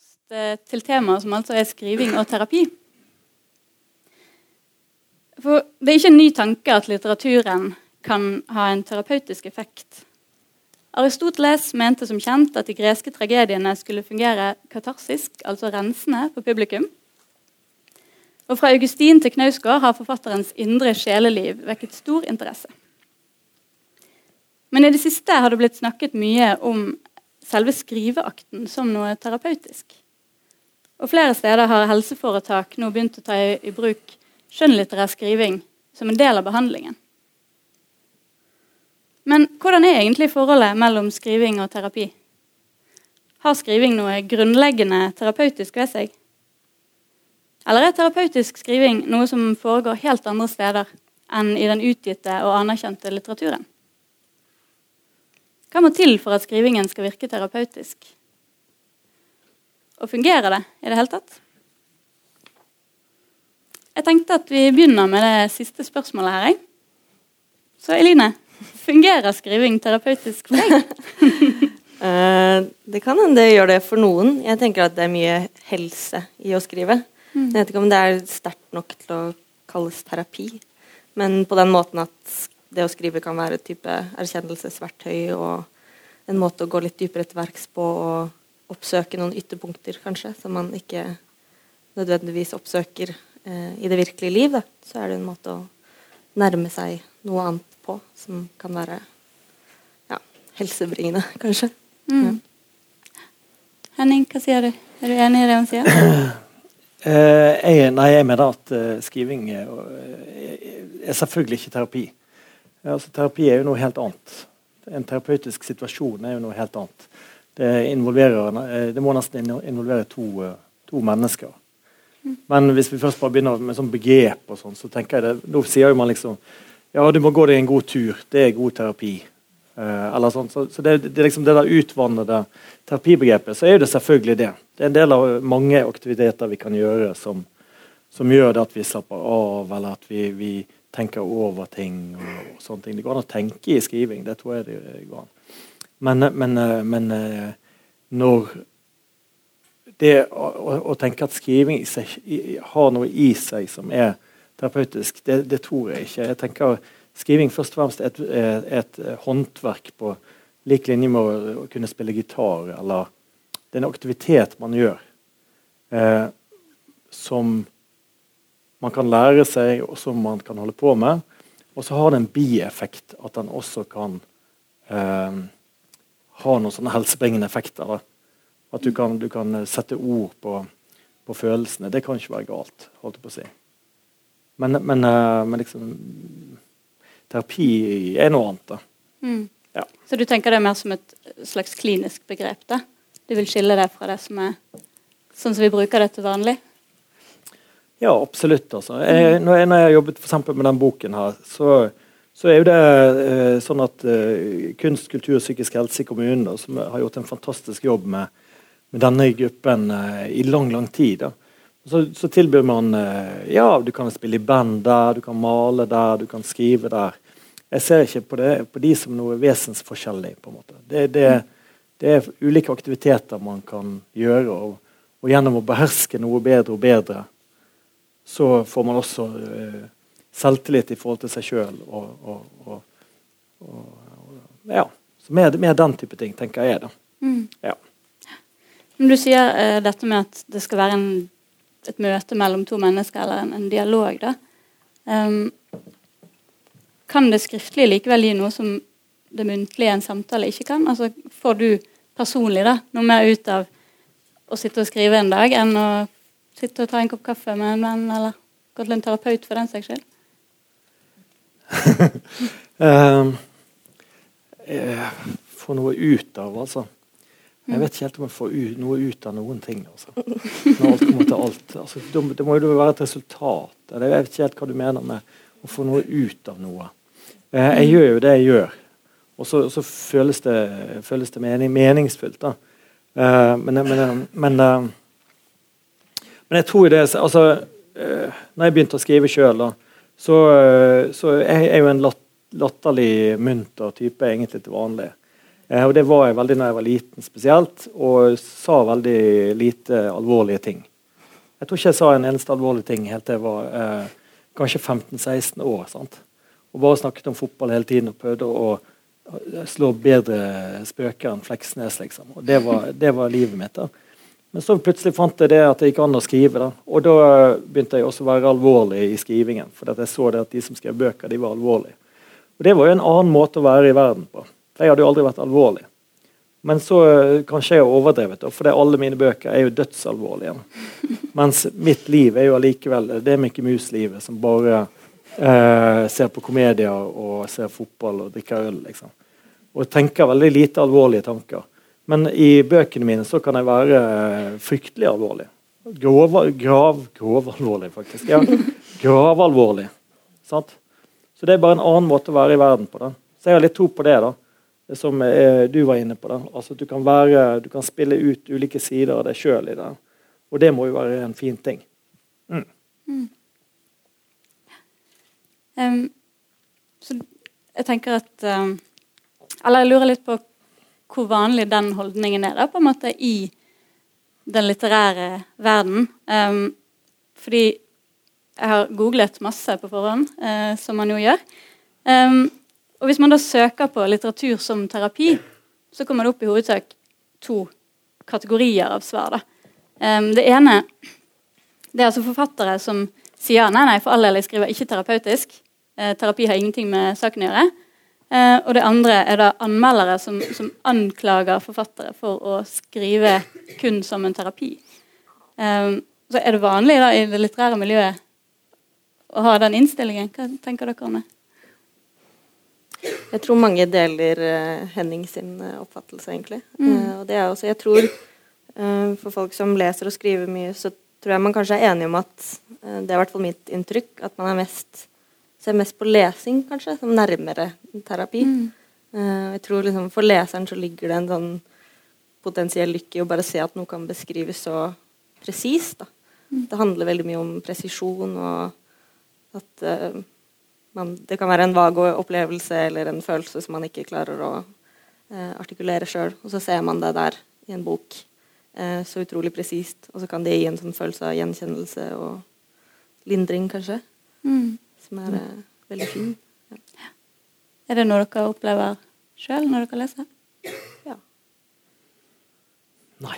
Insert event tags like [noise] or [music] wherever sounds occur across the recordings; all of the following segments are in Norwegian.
først eh, til temaet som altså er skriving og terapi. For det er ikke en ny tanke at litteraturen kan ha en terapeutisk effekt. Aristoteles mente som kjent at de greske tragediene skulle fungere katarsisk, altså rensende, på publikum. Og Fra Augustin til Knausgård har forfatterens indre sjeleliv vekket stor interesse. Men i det siste har det blitt snakket mye om selve skriveakten som noe terapeutisk. Og Flere steder har helseforetak nå begynt å ta i, i bruk skjønnlitterær skriving som en del av behandlingen. Men hvordan er egentlig forholdet mellom skriving og terapi? Har skriving noe grunnleggende terapeutisk ved seg? Eller er terapeutisk skriving noe som foregår helt andre steder enn i den utgitte og anerkjente litteraturen? Hva må til for at skrivingen skal virke terapeutisk? Og fungerer det i det hele tatt? Jeg tenkte at vi begynner med det siste spørsmålet her. Så Eline, fungerer skriving terapeutisk for deg? uh, [laughs] det kan hende det gjør det for noen. Jeg tenker at det er mye helse i å skrive. Mm. Jeg vet ikke om det er sterkt nok til å kalles terapi, men på den måten at det å skrive kan være et type erkjennelsesverktøy og en måte å gå litt dypere til verks på og oppsøke noen ytterpunkter, kanskje, som man ikke nødvendigvis oppsøker eh, i det virkelige liv. Da. Så er det en måte å nærme seg noe annet på som kan være ja, helsebringende, [laughs] kanskje. Mm. Ja. Henning, hva sier du? Er du enig i det hun sier? Uh, [clears throat] jeg, nei, jeg mener at uh, skriving er, er, selvfølgelig ikke terapi. Altså, terapi er jo noe helt annet. En terapeutisk situasjon er jo noe helt annet. Det, eh, det må nesten involvere to, to mennesker. Men hvis vi først bare begynner med sånn begrep, og sånn, så tenker jeg det, nå sier man liksom ja, du må gå deg en god tur. Det er god terapi. Eh, eller sånn. Så, så det, det, liksom det der utvannede terapibegrepet, så er det selvfølgelig det. Det er en del av mange aktiviteter vi kan gjøre som, som gjør det at vi slapper av, eller at vi, vi tenker over ting. og, og sånne ting. Det går an å tenke i skriving, det tror jeg det går an. Men, men, men når det å, å, tenke at skriving seg, har noe i seg som er terapeutisk, det, det, tror jeg ikke. Jeg tenker Skriving først og fremst er et, et, et håndverk på lik linje med å, kunne spille gitar. eller Det er en aktivitet man gjør eh, som man kan lære seg, og som man kan holde på med. Og så har det en bieffekt at den også kan eh, ha noen sånne helsebringende effekter. Da. At du kan, du kan, sette ord på, på, følelsene. Det kan ikke være galt. holdt jeg på å si. Men, men, eh, men liksom Terapi er noe annet. da. Mm. Ja. Så du tenker det mer som et slags klinisk begrep? da? Du vil skille det fra det som er sånn som vi bruker det til vanlig? Ja, absolutt. Altså. Jeg, når, jeg, når jeg har jobbet for med den boken, her, så, så er jo det eh, sånn at eh, Kunst, kultur og psykisk helse i kommunen, da, som har gjort en fantastisk jobb med, med denne gruppen eh, i lang, lang tid. Så, så, tilbyr man eh, Ja, du kan spille i band der, du kan male der, du kan skrive der. Jeg ser ikke på, det, på de som noe vesensforskjellig. på en måte. Det, det, det, er ulike aktiviteter man kan gjøre, og, og gjennom å beherske noe bedre og bedre så får man også eh, selvtillit i forhold til seg sjøl. Og, og, og, og, ja. Så mer, mer, den type ting, tenker jeg. da. Mm. Ja. Men du sier eh, dette med at det skal være en, et møte mellom to mennesker, eller en, en dialog. da. Um, kan det skriftlige likevel gi noe som det muntlige en samtale ikke kan? Altså, Får du personlig da, noe mer ut av å sitte og skrive en dag enn å Sitte og ta en kopp kaffe med en venn, eller gå til en terapeut for den saks skyld? uh, [laughs] få noe ut av, altså. Jeg vet ikke helt om jeg får noe ut av noen ting. Altså. Når alt kommer til alt. Altså, det må jo være et resultat. Jeg vet ikke helt hva du mener med å få noe ut av noe. Eh, jeg gjør jo det jeg gjør, og så, så føles, det, føles det mening, meningsfullt. da. Eh, men, men, men men jeg tror det altså, uh, når jeg begynte å skrive sjøl, så, uh, så jeg er jo en lat, latterlig munter type egentlig til vanlig. Eh, og det var jeg veldig når jeg var liten spesielt, og sa veldig lite alvorlige ting. Jeg tror ikke jeg sa en eneste alvorlig ting helt til jeg var eh, kanskje 15-16 år. sant? Og bare snakket om fotball hele tiden og prøvde å slå bedre spøker enn Fleksnes. liksom. Og Det var, det var livet mitt. da. Men så plutselig fant jeg det at det gikk an å skrive. da. Og da begynte jeg også å være alvorlig i skrivingen. For jeg så det at de som skrev bøker, de var alvorlige. Og Det var jo en annen måte å være i verden på. Jeg hadde jo aldri vært alvorlig. Men så kanskje jeg har overdrevet, for alle mine bøker er jo dødsalvorlige. [laughs] Mens mitt liv er jo allikevel det er Mickey Mouse-livet, som bare eh, ser på komedier og ser fotball og drikker øl. liksom. Og tenker veldig lite alvorlige tanker. Men i bøkene mine så kan jeg være eh, fryktelig alvorlig. Grov, grav, grovalvorlig, faktisk. Ja. Gravalvorlig. Så det er bare en annen måte å være i verden på. Da. Så jeg har litt tro på det. da det som er, du var inne på. Da. Altså, du, kan være, du kan spille ut ulike sider av deg sjøl i det. Og det må jo være en fin ting. Mm. Mm. Um, så jeg tenker at um, Eller jeg lurer litt på hvor vanlig den holdningen er da, på en måte i den litterære verden. Um, fordi jeg har googlet masse på forhånd, uh, som man jo gjør. Um, og Hvis man da søker på litteratur som terapi, så kommer det opp i hovedsak to kategorier av svar. Um, det ene det er altså forfattere som sier nei, nei, for all del, jeg skriver ikke terapeutisk. Uh, terapi har ingenting med saken å gjøre. Eh, og det andre er da anmeldere som, som, anklager forfattere for å skrive kun som en terapi. Eh, så er det vanlig da i det litterære miljøet å ha den innstillingen. Hva tenker dere om det? Jeg tror mange deler uh, Henning sin uh, oppfattelse, egentlig. Mm. Uh, og det er også, jeg tror For folk som leser og skriver mye, så tror jeg man kanskje er enig om at Det er i hvert fall mitt inntrykk. At man er mest, ser mest på lesing, kanskje, som nærmere terapi. Mm. jeg tror liksom For leseren så ligger det en sånn potensiell lykke i å bare se at noe kan beskrives så presist. Mm. Det handler veldig mye om presisjon og at man, det kan være en vag opplevelse eller en følelse som man ikke klarer å uh, artikulere sjøl. Og så ser man det der i en bok eh, så utrolig presist. Og så kan det gi en sånn følelse av gjenkjennelse og lindring, kanskje. Mm. Som er eh, veldig fin. Ja. Er det noe dere opplever sjøl når dere leser? Ja. Nei.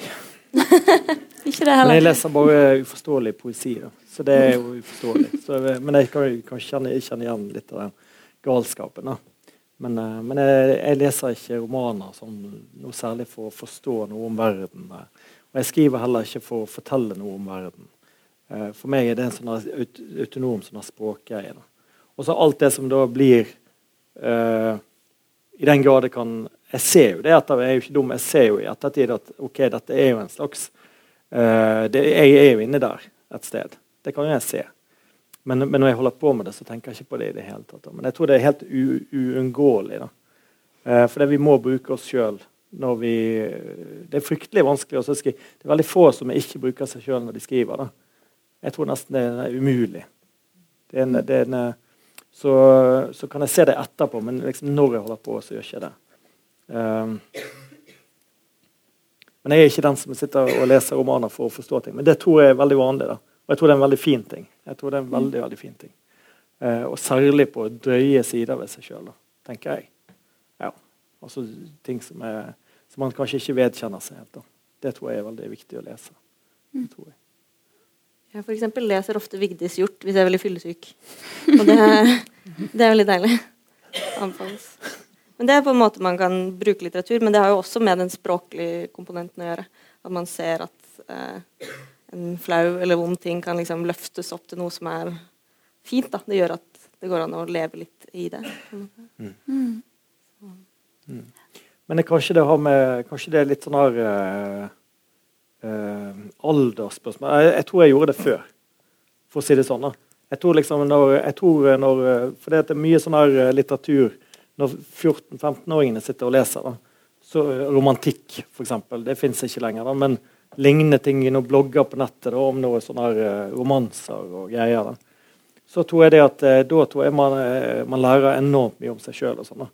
[laughs] ikke det heller. Men jeg leser bare uforståelig poesi. da. Så det er jo uforståelig. Så, men jeg kan, kan kjenne, kjenne, igjen litt av den galskapen. Da. Men, eh, men jeg, jeg, leser ikke romaner sånn, noe særlig for å forstå noe om verden. Og jeg skriver heller ikke for å fortelle noe om verden. Eh, for meg er det en sånn autonom sånn språkgreie. Og så alt det som da blir uh, I den grad det kan Jeg ser jo det etter, jeg er jo ikke dum, jeg ser jo i ettertid at ok, dette er jo en slags uh, det, Jeg er jo inne der et sted. Det kan jeg se. Men, men, når jeg holder på med det, så tenker jeg ikke på det i det hele tatt. Men jeg tror det er helt uunngåelig. For det vi må bruke oss sjøl når vi Det er fryktelig vanskelig å skrive. Det er veldig få som ikke bruker seg sjøl når de skriver. Da. Jeg tror nesten det er umulig. Det er en, det er en, så, så, kan jeg se det etterpå, men liksom når jeg holder på, så gjør jeg ikke det. Um, men jeg er ikke den som sitter og leser romaner for å forstå ting. Men det tror jeg er veldig vanlig. da. Og jeg tror det er en veldig fin ting. Jeg tror det er en veldig, veldig fin ting. Uh, og særlig på drøye sider ved seg sjøl, tenker jeg. Ja. Altså ting som, er, som, man kanskje ikke vedkjenner seg helt. Da. Det tror jeg er veldig viktig å lese. Det tror jeg. Jeg for eksempel leser ofte Vigdis Hjort hvis jeg er veldig fyllesyk. Og det, det er veldig deilig. Anfalls. Men Det er på en måte man kan bruke litteratur, men det har jo også med den språklige komponenten å gjøre. At man ser at eh, en flau eller vond ting kan liksom løftes opp til noe som er fint. Da. Det gjør at det går an å leve litt i det. Mm. Mm. Men det, kanskje, det med, kanskje det er litt sånn her uh, uh, aldersspørsmål jeg, jeg, tror jeg gjorde det før, for å si det sånn. da. Jeg tror liksom når, jeg tror når For det er mye sånn her litteratur når 14-15-åringene sitter og leser. da, så Romantikk, f.eks. Det fins ikke lenger. da, men lignende ting i noen blogger på nettet da, om noen sånne romanser og greier. Da. Så tror jeg det at da tror jeg man, man lærer enormt mye om seg sjøl. Sånn,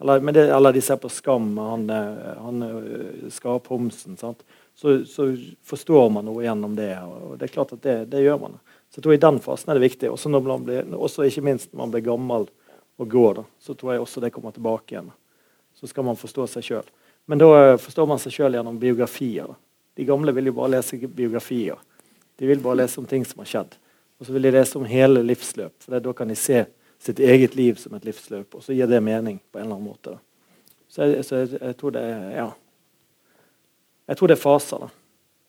Eller, eller de ser på Skam, han, eh, han eh, Skarp Homsen. sant? Så, så forstår man noe gjennom det. og det er klart at det, det gjør man. Så jeg tror I den fasen er det viktig. Også, når man blir, også ikke minst når man blir gammel og går, så tror jeg også det kommer tilbake igjen. Så skal man forstå seg sjøl. Men da eh, forstår man seg sjøl gjennom biografier. Da. De gamle vil jo bare lese biografier. De vil bare lese om ting som har skjedd. Og så vil de lese om hele livsløp, for da kan de se sitt eget liv som et livsløp, og så gir det mening på en eller annen måte. Da. Så, jeg, så jeg, jeg, tror det er ja. Jeg tror det er faser. da.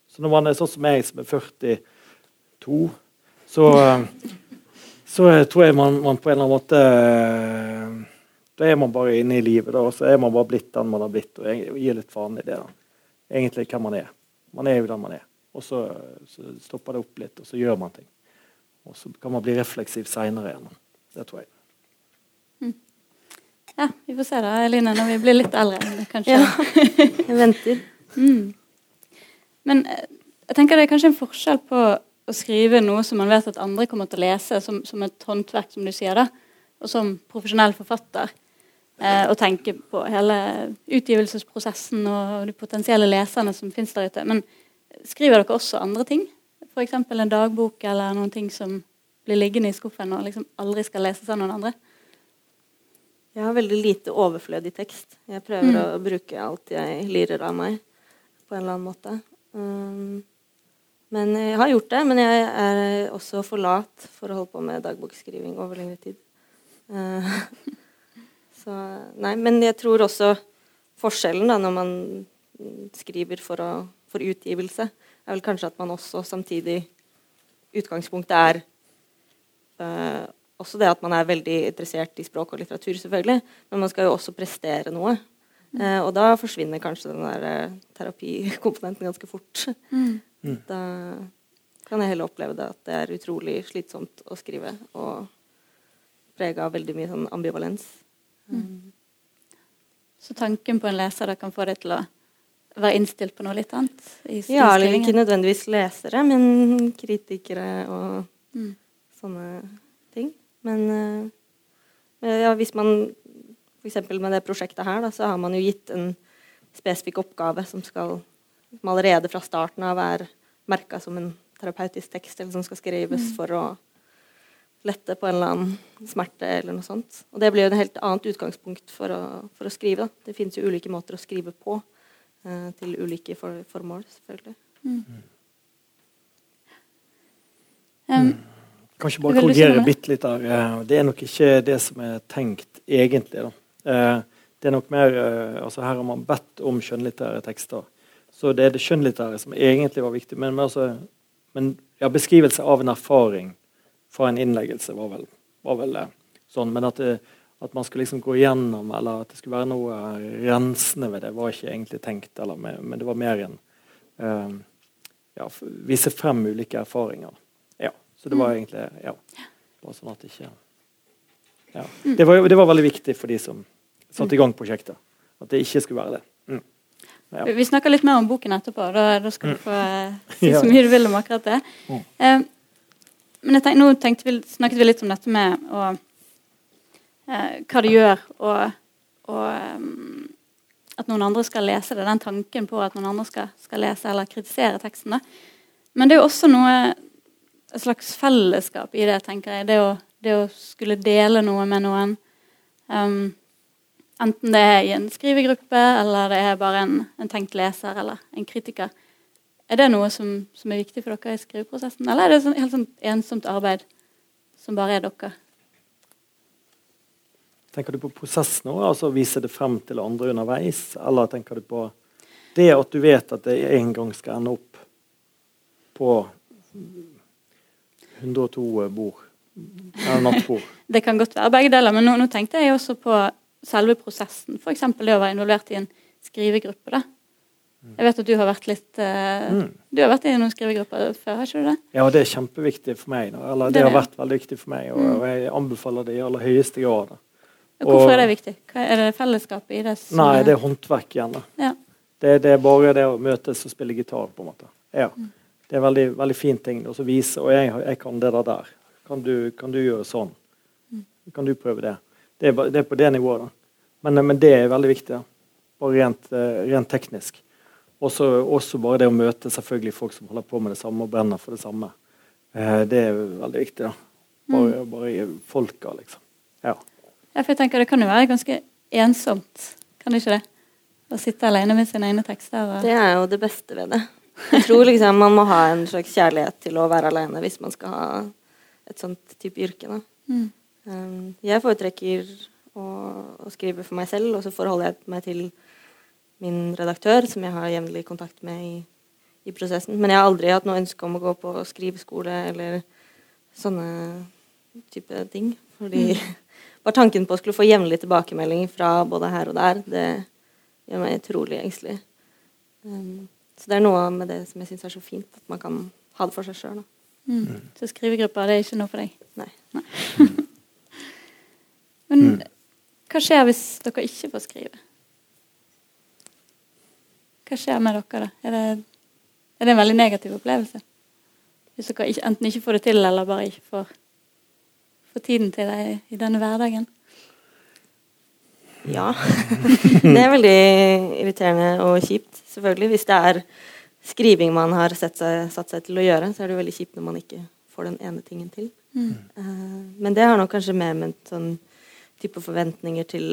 Så når man er sånn som meg, som er 42, så, så tror jeg man, man, på en eller annen måte Da er man bare inne i livet, da, og så er man bare blitt den man har blitt, og gir litt faen i det. da. Egentlig hvem man er. Man er jo den man er. Og så, så stopper det opp litt, og så gjør man ting. Og så kan man bli refleksiv seinere igjen. Det tror jeg. Mm. Ja, vi får se da, Eline, når vi blir litt eldre. kanskje. Ja, jeg venter. Mm. Men eh, jeg tenker det er kanskje en forskjell på å skrive noe som man vet at andre kommer til å lese, som, som et håndverk, som du sier, da, og som profesjonell forfatter. Eh, og tenke på hele utgivelsesprosessen og de potensielle leserne som finnes der ute. Men skriver dere også andre ting? F.eks. en dagbok eller noen ting som blir liggende i skuffen og liksom aldri skal leses av noen andre? Jeg har veldig lite overflødig tekst. Jeg prøver mm. å bruke alt jeg lirer av meg på en eller annen måte. Um, men jeg har gjort det, men jeg er også for lat for å holde på med dagbokskriving over lengre tid. Uh, [laughs] så Nei, men jeg tror også forskjellen da, når man skriver for, å, for utgivelse, er vel kanskje at man også samtidig Utgangspunktet er uh, også det at man er veldig interessert i språk og litteratur, selvfølgelig. Men man skal jo også prestere noe. Uh, og da forsvinner kanskje den der uh, terapikomponenten ganske fort. Mm. [laughs] Da kan jeg heller oppleve det at det er utrolig slitsomt å skrive. Og prega av veldig mye sånn ambivalens. Mm. Så tanken på en leser da kan få deg til å være innstilt på noe litt annet? ja, eller ikke nødvendigvis lesere, men kritikere og mm. sånne ting. Men uh, ja, hvis man f.eks. med det prosjektet her, da, så har man jo gitt en spesifikk oppgave som skal som allerede fra starten av er merka som en terapeutisk tekst, eller som skal skrives mm. for å lette på en eller annen smerte eller noe sånt. Og det blir jo et helt annet utgangspunkt for å, for å skrive. Da. Det finnes jo ulike måter å skrive på. Eh, til ulike for formål, selvfølgelig. Mm. Um, Kanskje bare korrigere bitte litt der. Eh, det er nok ikke det som er tenkt egentlig. Da. Eh, det er nok mer altså Her har man bedt om skjønnlitterære tekster. Så det er det skjønnlitterære som egentlig var viktig. Men, altså, men ja, beskrivelse av en erfaring fra en innleggelse var vel, var vel sånn. Men at det, at man skulle liksom gå igjennom, eller at det skulle være noe rensende ved det, var ikke egentlig tenkt. Eller, men det var mer en uh, ja, Vise frem ulike erfaringer. Ja, Så det var mm. egentlig ja, bare sånn at ikke ja. det, var, det var veldig viktig for de som satte i gang prosjektet. At det ikke skulle være det. Mm. Ja. Vi snakker litt mer om boken etterpå. Da, da skal du mm. få uh, [laughs] si så mye du vil om akkurat det. Mm. Uh, men tenk, nå vi, snakket vi litt om dette med å eh, hva det gjør, og, og um, at noen andre skal lese det. Den tanken på at noen andre skal, skal lese eller kritisere teksten. Da. Men det er jo også noe et slags fellesskap i det, tenker jeg. Det å, det å skulle dele noe med noen. Um, enten det er i en skrivegruppe, eller det er bare en, en tenkt leser eller en kritiker. Er det noe som, som, er viktig for dere i skriveprosessen, eller er det sånn, helt sånn ensomt arbeid som bare er dere? Tenker du på prosessen nå, altså vise det frem til andre underveis? Eller tenker du på det at du vet at det en gang skal ende opp på 102 bord? Eller nattbord? [laughs] det kan godt være begge deler, men nå, nå tenkte jeg også på selve prosessen. F.eks. det å være involvert i en skrivegruppe. da. Jeg vet at du har vært litt uh, mm. Du har vært i noen skrivegrupper før, har ikke du det? Ja, det er kjempeviktig for meg. Eller det, det har vært veldig viktig for meg, og, mm. jeg anbefaler det i aller høyeste grad. Hvorfor er det viktig? er det fellesskapet i det? nei, det er håndverk igjen. Ja. Det, det, er bare det å møtes og spille gitar, på en måte. Ja. Mm. Det er en veldig, veldig fin ting å vise. Og jeg, jeg, kan det der. Kan du, kan du gjøre sånn? Mm. Kan du prøve det? Det er, det er, på det nivået. da. Men, men, det er veldig viktig. Da. Bare rent, rent teknisk. Også, også, bare det å møte selvfølgelig folk som holder på med det samme og brenner for det samme. det er veldig viktig. da. Bare, mm. bare folka, liksom. Ja. ja. for jeg tenker Det kan jo være ganske ensomt, kan det ikke det? Å sitte alene med sine egne tekster. Og... Det er jo det beste ved det. Jeg tror liksom man må ha en slags kjærlighet til å være alene hvis man skal ha et sånt type yrke. da. Mm. Um, jeg foretrekker å, å, skrive for meg selv, og så forholder jeg meg til min redaktør, som jeg har jevnlig kontakt med i, i, prosessen. Men jeg har aldri hatt noe ønske om å gå på skriveskole eller sånne type ting. Fordi mm. [laughs] bare tanken på å skulle få jevnlig tilbakemelding fra både her og der, det gjør meg utrolig engstelig. Um, så det er noe med det som jeg syns er så fint, at man kan ha det for seg sjøl. Mm. mm. Så skrivegruppa, det er ikke noe for deg? Nei. Nei. Men mm. hva skjer hvis dere ikke får skrive? Hva skjer med dere da? Er det, er det en veldig negativ opplevelse? Hvis dere ikke, enten ikke får det til, eller bare ikke får, får tiden til det i denne hverdagen? Ja. [laughs] det er veldig irriterende og kjipt, selvfølgelig. Hvis det er skriving man har seg, satt seg til å gjøre, så er det veldig kjipt når man ikke får den ene tingen til. Mm. Uh, men det har nok kanskje mer med sånn type forventninger til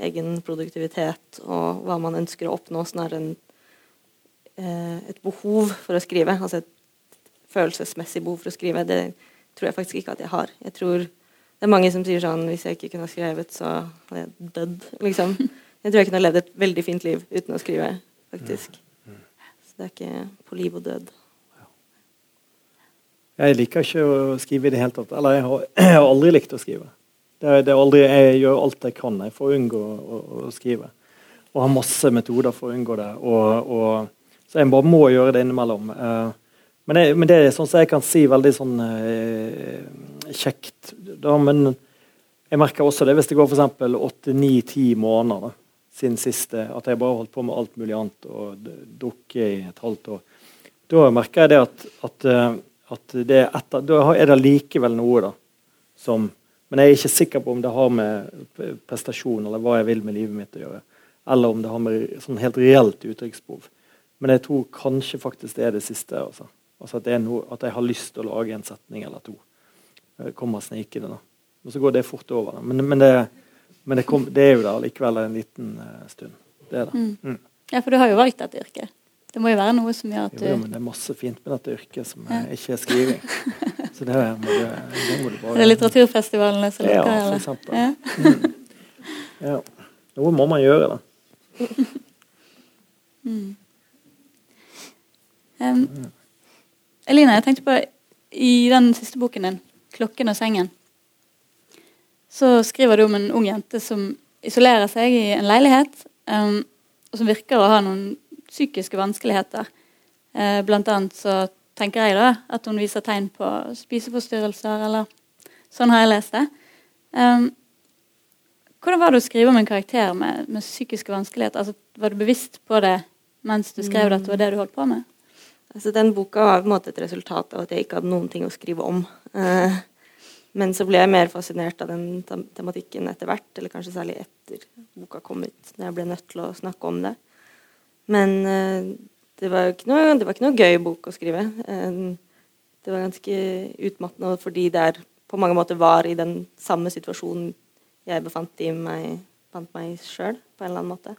egen produktivitet og hva man ønsker å oppnå, snarere enn uh, et behov for å skrive. Altså et følelsesmessig behov for å skrive. Det tror jeg faktisk ikke at jeg har. Jeg tror det er mange som sier sånn Hvis jeg ikke kunne ha skrevet, så hadde jeg dødd. Liksom. [laughs] Jeg tror jeg kunne ha levd et veldig fint liv uten å skrive, faktisk. Så det er ikke på liv og død. Jeg liker ikke å skrive i det hele tatt. Eller jeg har [clears throat] aldri likt å skrive. Det det aldri, jeg gjør alt jeg kan jeg, for å unngå å, å, skrive. Og har masse metoder for å unngå det. Og, og, så jeg bare må gjøre det innimellom. Uh, men, det, men det er sånn som jeg kan si veldig sånn uh, kjekt. Da, men jeg merker også det hvis det går f.eks. åtte-ni-ti måneder da, siden siste, at jeg bare holdt på med alt mulig annet og drukket i et halvt år. Da merker jeg det at, at, eh, at det etter, da er det likevel noe da, som Men jeg er ikke sikker på om det har med prestasjon eller hva jeg vil med livet mitt å gjøre. Eller om det har med sånn helt reelt uttrykksbehov. Men jeg tror kanskje faktisk det er det siste. Altså. Altså at, noe, at, jeg har lyst til å lage en setning eller to. Det kommer snikende. da. Og så går det fort over. Da. Men, men, det, men det, kom, det, er jo der likevel en liten uh, stund. Det er det. Mm. Mm. Ja, for du har jo valgt dette yrket. Det må jo være noe som gjør at du jo, men Det er masse fint med dette yrket som ja. ikke er skriving. [laughs] Så det, må det må bare Det er litteraturfestivalene som lukker? Ja, for eksempel. Ja. Mm. [laughs] ja. Noe må man gjøre, da. [laughs] Mm. Um, Elina, jeg tenkte på i den siste boken din 'Klokken og sengen', så skriver du om en ung jente som isolerer seg i en leilighet, um, og som virker å ha noen psykiske vanskeligheter. Uh, blant annet så tenker jeg da at hun viser tegn på spiseforstyrrelser, eller sånn har jeg lest det. Um, hvordan var det å skrive om en karakter med, med psykiske vanskeligheter? Altså, var du bevisst på det mens du skrev det, at det var det du holdt på med? Altså, den boka var på en måte et resultat av at jeg ikke hadde noen ting å skrive om. Uh, men så ble jeg mer fascinert av den tematikken etter hvert, eller kanskje særlig etter boka kom ut, når jeg ble nødt til å snakke om det. Men uh, det, var noe, det var ikke noe gøy bok å skrive. Uh, det var ganske utmattende fordi det er på mange måter var i den samme situasjonen jeg befant, i meg, befant meg sjøl, på en eller annen måte.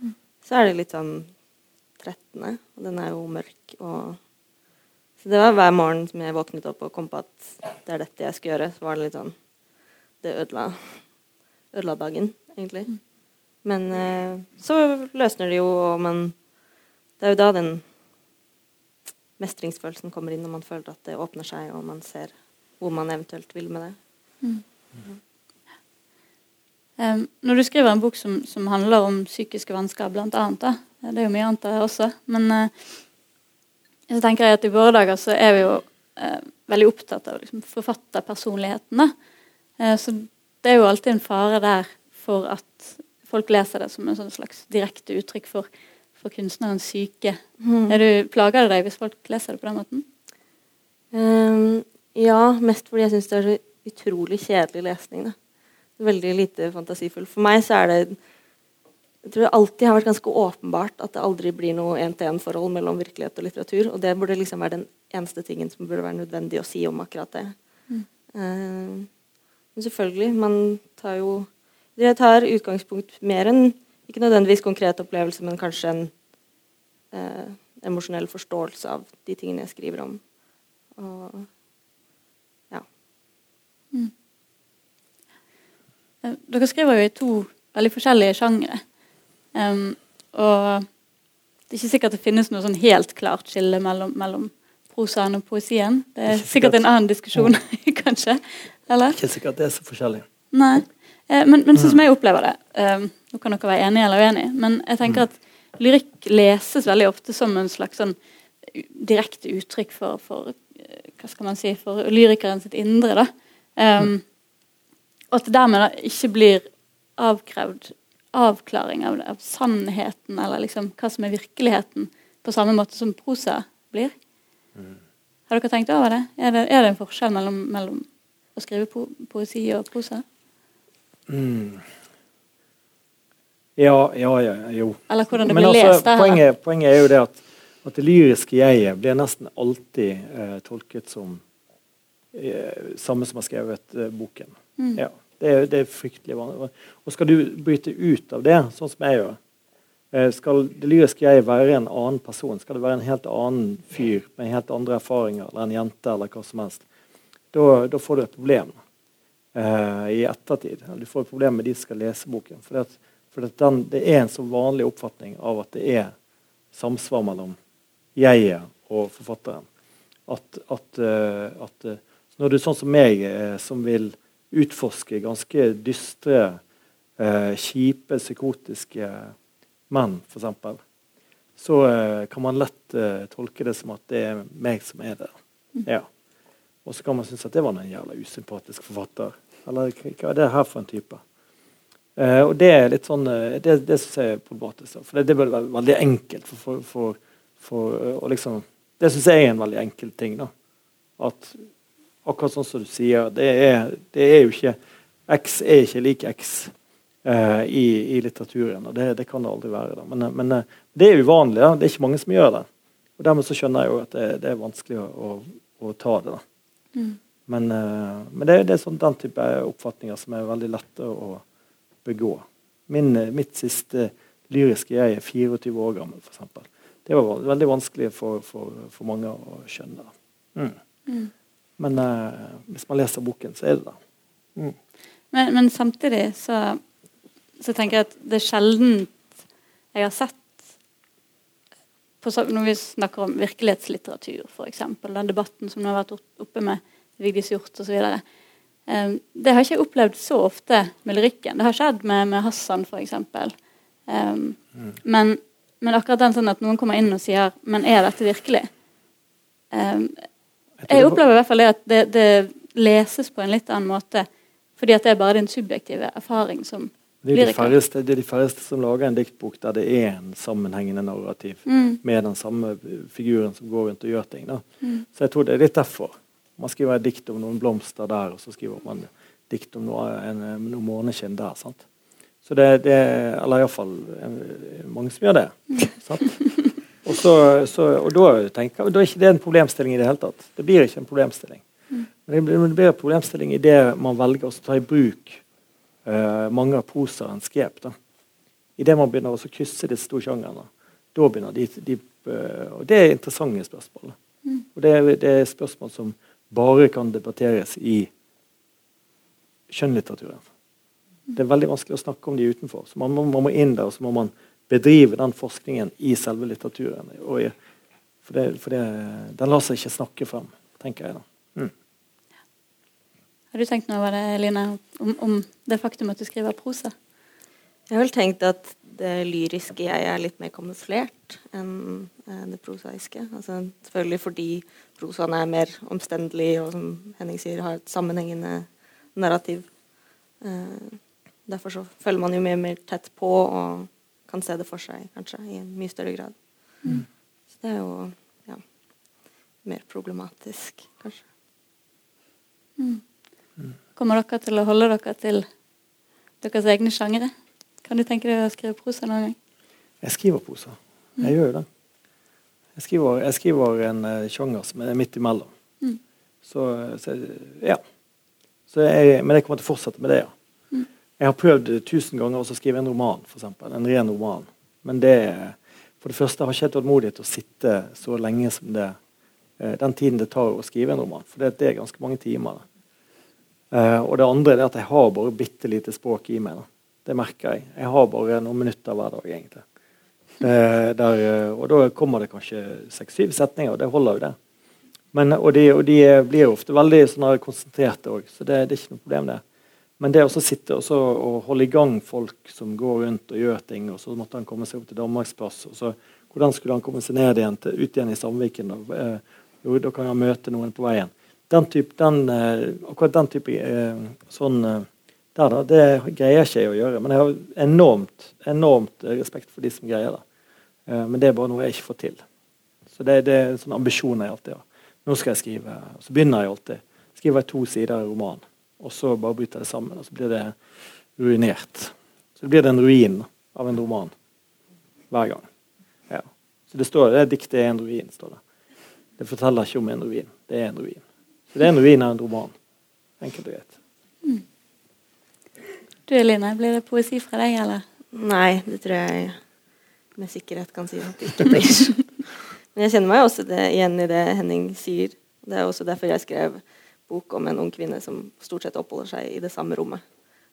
Mm. Så er det litt sånn 13., og den er jo mørk. Og så det var hver morgen som jeg våknet opp og kom på at det er dette jeg skal gjøre. Så var det litt sånn Det ødela, ødela dagen, egentlig. Mm. Men eh, så løsner det jo, og man Det er jo da den mestringsfølelsen kommer inn, når man føler at det åpner seg, og man ser hvor man eventuelt vil med det. Mm. Mm. Um, når du skriver en bok som, som handler om psykiske vansker, blant annet, da, det er jo mye annet der også. Men uh, så tenker jeg at i våre dager så er vi jo uh, veldig opptatt av liksom, forfatterpersonligheten. Uh, så det er jo alltid en fare der for at folk leser det som en sånn slags direkte uttrykk for, for kunstnerens syke. Mm. Er du, plager det deg hvis folk leser det på den måten? Um, ja, mest fordi jeg syns det er så utrolig kjedelig lesning. Da. veldig lite fantasifull. For meg så er det jeg tror det alltid har vært ganske åpenbart at det aldri blir noe én-til-én-forhold mellom virkelighet og litteratur. Og det burde liksom være den eneste tingen som burde være nødvendig å si om akkurat det. Mm. Uh, men selvfølgelig, man tar jo Jeg tar utgangspunkt mer enn ikke nødvendigvis konkret opplevelse, men kanskje en eh, emosjonell forståelse av de tingene jeg skriver om. Og ja. Mm. Eh, dere skriver jo i to veldig forskjellige sjangre. Um, og det er ikke sikkert det finnes noe sånn helt klart skille mellom, mellom prosaen og poesien. Det er sikkert en annen diskusjon, [laughs] kanskje? Eller? Ikke sikkert det er så forskjellig. Nei. Eh, men, men sånn som jeg opplever det um, Nå kan dere være enige eller uenige, men jeg tenker mm. at lyrikk leses veldig ofte som en slags sånn direkte uttrykk for, for eh, hva skal man si, for lyrikeren sitt indre. da. Um, og at det dermed da ikke blir avkrevd avklaring av, av, sannheten, eller liksom hva som er virkeligheten, på samme måte som prosa blir. Mm. Har dere tenkt over det? Er det, er det en forskjell mellom, mellom, å skrive po poesi og prosa? Mm. Ja, ja, ja, jo. Eller hvordan det blir altså, lest? Poenget, poenget, er jo det at, at det lyriske jeget blir nesten alltid eh, tolket som eh, samme som har skrevet eh, boken. Mm. Ja. Det er, det er fryktelig vanlig. Og skal du bryte ut av det, sånn som jeg gjør eh, Skal det lyriske jeg være en annen person, skal det være en helt annen fyr med helt andre erfaringer, eller en jente, eller hva som helst, da får du et problem eh, i ettertid. Du får problemer problem med de som skal lese boken. For, det, for den, det er en så vanlig oppfatning av at det er samsvar mellom jeget og forfatteren. At, at, uh, at uh, når du er sånn som meg, uh, som vil utforske ganske dystre, eh, kjipe, psykotiske menn, f.eks., så eh, kan man lett eh, tolke det som at det er meg som er det. Mm. Ja. Og så kan man synes at det var en jævla usympatisk forfatter. Eller hva er det her for en type? Uh, og det er litt sånn, uh, det, det syns jeg er problematisk. For det, det bør være veldig enkelt. For, for, for, for eh, liksom, det syns jeg er en veldig enkel ting. da. At akkurat sånn som du sier, det er, det er jo ikke X er ikke lik X i, i, litteraturen. og det, det, kan det aldri være. Da. Men, men det er uvanlig. Da. Det er ikke mange som gjør det. Og Dermed så skjønner jeg jo at det, det er vanskelig å, å, å, ta det. da. Mm. Men, uh, men, det, det er sånn, den type oppfatninger som er veldig lette å begå. Min, mitt siste lyriske jeg er 24 år gammel, f.eks. Det var veldig vanskelig for, for, for mange å skjønne. Mm. Mm. Men uh, hvis man leser boken, så er det det. Mm. Men, men, samtidig så, så, tenker jeg at det er sjelden jeg har sett Når vi snakker om virkelighetslitteratur, f.eks., den debatten som nå har vært oppe med Vigdis Hjorth osv. Um, det har ikke jeg opplevd så ofte med lyrikken. Det har skjedd med, med Hassan, f.eks. Um, mm. men, men akkurat den sånn at noen kommer inn og sier Men er dette virkelig? Um, jeg opplever i hvert fall det at det, det, leses på en litt annen måte. Fordi at det er bare din subjektive erfaring som det er, de færreste, det er de færreste som lager en diktbok der det er en sammenhengende narrativ mm. med den samme figuren som går rundt og gjør ting. Mm. Så jeg tror det er litt derfor. Man skriver et dikt om noen blomster der, og så skriver man dikt om noe, en, noe måneskinn der. sant? Så det, det Eller iallfall mange som gjør det. Mm. sant? Og, så, så, og da tenker da er ikke det en problemstilling i det hele tatt. Det blir ikke en problemstilling. Mm. Men det blir, det blir en problemstilling i det man velger å ta i bruk mange av prosaens grep. da. Idet man begynner å krysse disse to sjangrene, da begynner de, de uh, Og det er interessante spørsmål. Mm. Og det det er, spørsmål som bare kan debatteres i skjønnlitteraturen. Det er veldig vanskelig å snakke om de utenfor. Så man man må inn der, og så må man bedrive den forskningen i selve litteraturen. I, for, det, for det, den lar seg ikke snakke frem, tenker jeg. da. Har du tenkt noe over det, Line, om, om, det faktum at du skriver prosa? Jeg har vel tenkt at det lyriske jeg er litt mer kamuflert enn det prosaiske. Altså, selvfølgelig fordi prosaen er mer omstendelig og som Henning sier, har et sammenhengende narrativ. Uh, derfor så følger man jo mye mer tett på og kan se det for seg, kanskje, i en mye større grad. Mm. Så det er jo ja, mer problematisk, kanskje. Mm. Kommer dere til å holde dere til deres egne sjangere? Kan du tenke deg å skrive prosa noen gang? Jeg skriver prosa. Jeg gjør jo det. Jeg skriver, jeg skriver en uh, sjanger som er midt imellom. Mm. Så, så ja. Så jeg, men jeg kommer til å fortsette med det, ja. Mm. Jeg har prøvd tusen ganger å skrive en roman, for eksempel, En ren roman. Men det For det første har jeg ikke tålmodighet til å sitte så lenge som det eh, den tiden det tar å skrive en roman. For det, det er ganske mange timer. Eh, og det andre er at jeg har bare bitte lite språk i meg. Da. Det merker jeg. Jeg har bare noen minutter hver dag, egentlig. Der, og da kommer det kanskje seks-syv setninger, og det holder jo det. Men, og, de, og, de, blir ofte veldig sånn konsentrerte òg, så det, det, er ikke noe problem, det. Men det å sitte og, holde i gang folk som går rundt og gjør ting, og så måtte han komme seg opp til Danmarksplass, og så hvordan skulle han komme seg ned igjen til, ut igjen i Samviken? Da? eh, jo, da kan han møte noen på veien. Den type, den, eh, akkurat den type eh, sånn eh, der da, Det greier ikke jeg å gjøre. Men jeg har enormt, enormt respekt for de som greier det. Men det er bare noe jeg ikke får til. Så det, det er en sånn ambisjon jeg alltid har. Nå skal jeg skrive. Så begynner jeg alltid. Skriver jeg to sider i romanen og så bare bryter det sammen, og så blir det ruinert. Så blir det en ruin av en roman hver gang. Ja. Så det står det diktet er en ruin. står Det Det forteller ikke om en ruin. Det er en ruin. Så det er en ruin av en roman. Enkelt og greit. Mm. Du Eline, blir det poesi fra deg, eller? Nei, det tror jeg med sikkerhet kan si at det ikke blir. [laughs] Men jeg kjenner meg også det, igjen i det Henning sier. Det er også derfor jeg skrev bok om en ung kvinne som stort sett oppholder seg i det samme rommet.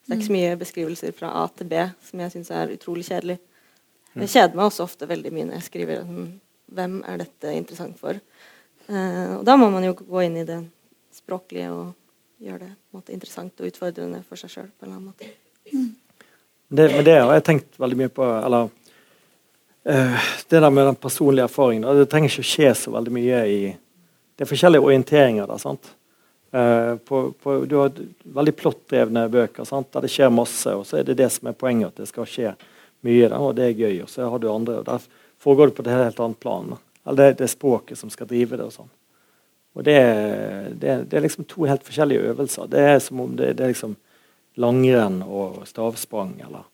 Så det er ikke så mye beskrivelser fra A til B som jeg syns er utrolig kjedelig. Jeg kjeder meg også ofte veldig mye når jeg skriver sånn, hvem er dette interessant for. Uh, og da må man jo gå inn i det språklige og gjøre det måte, interessant og utfordrende for seg sjøl. Mm. Det, det har jeg tenkt veldig mye på eller uh, det der med den personlige erfaringen. Det trenger ikke å skje så veldig mye i Det er forskjellige orienteringer der. sant? Uh, på, på, du har veldig plottdrevne bøker sant? der det skjer masse, og så er det det som er poenget, at det skal skje mye. Da, og det er gøy. Og så har du andre, og der foregår det på et helt annet plan. Da. Eller det, det er språket som skal drive det. Og sånn. Og det, det, det, er liksom to helt forskjellige øvelser. Det er som om det, det er liksom langrenn og stavsprang. eller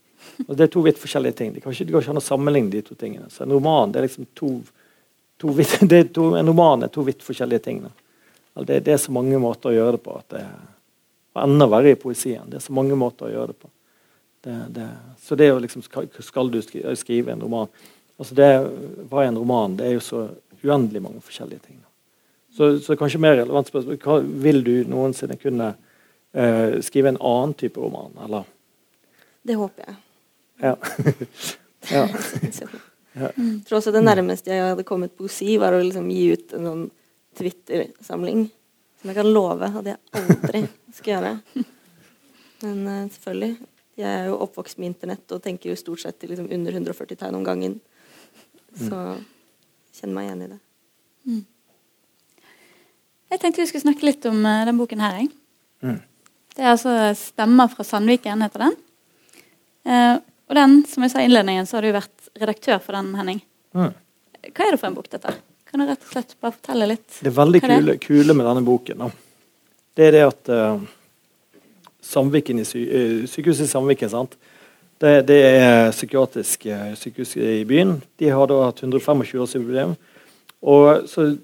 og Det er to vidt forskjellige ting. Det kan ikke, går ikke an å sammenligne de to tingene. Så en roman det er liksom to, to, vidt, [laughs] to En roman er to vidt forskjellige ting. Da. Det, det, er så mange måter å gjøre det på. at det Og enda verre i poesien. Det er så mange måter å gjøre det på. Så det å liksom skal, skal, du skrive en roman altså det, Hva er en roman? Det er jo så uendelig mange forskjellige ting. Så, så kanskje mer relevant spørsmål hva, Vil du noensinne kunne uh, skrive en annen type roman, eller? Det håper jeg. Ja. [laughs] ja. ja. Jeg tror også det nærmeste jeg hadde kommet poesi, var å liksom gi ut en sånn Twitter-samling som jeg kan love at jeg aldri skal gjøre. Men uh, selvfølgelig. Jeg er jo oppvokst med internett og tenker jo stort sett til liksom under 140 tegn om gangen. Så kjenner meg igjen i det. Mm. Jeg tenkte vi skulle snakke litt om uh, den boken her. Mm. Det er altså 'Stemmer fra Sandviken', heter den. Uh, og den, som jeg sa i innledningen, så har du vært redaktør for den, Henning. Mm. Hva er det for en bok, dette? Kan du rett og slett bare fortelle litt? Det er veldig kule, kule, med denne boken. Da. Det er det at uh, Samviken i sy Sykehuset i Sandviken sant? Det, det er psykiatrisk sykehus i byen. De har da hatt 125-årsjubileum. Og så